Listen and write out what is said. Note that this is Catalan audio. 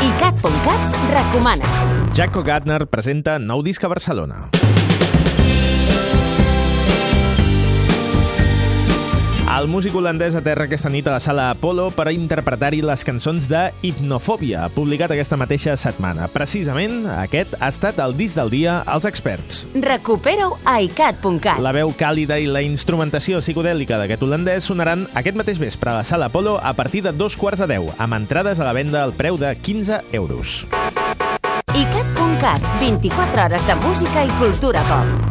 ICAT.cat recomana. Jaco Gardner presenta nou disc a Barcelona. El músic holandès aterra aquesta nit a la sala Apollo per a interpretar-hi les cançons de Hipnofòbia, publicat aquesta mateixa setmana. Precisament, aquest ha estat el disc del dia als experts. Recupera-ho a ICAT.cat. La veu càlida i la instrumentació psicodèlica d'aquest holandès sonaran aquest mateix vespre a la sala Apollo a partir de dos quarts de deu, amb entrades a la venda al preu de 15 euros. ICAT.cat, 24 hores de música i cultura pop.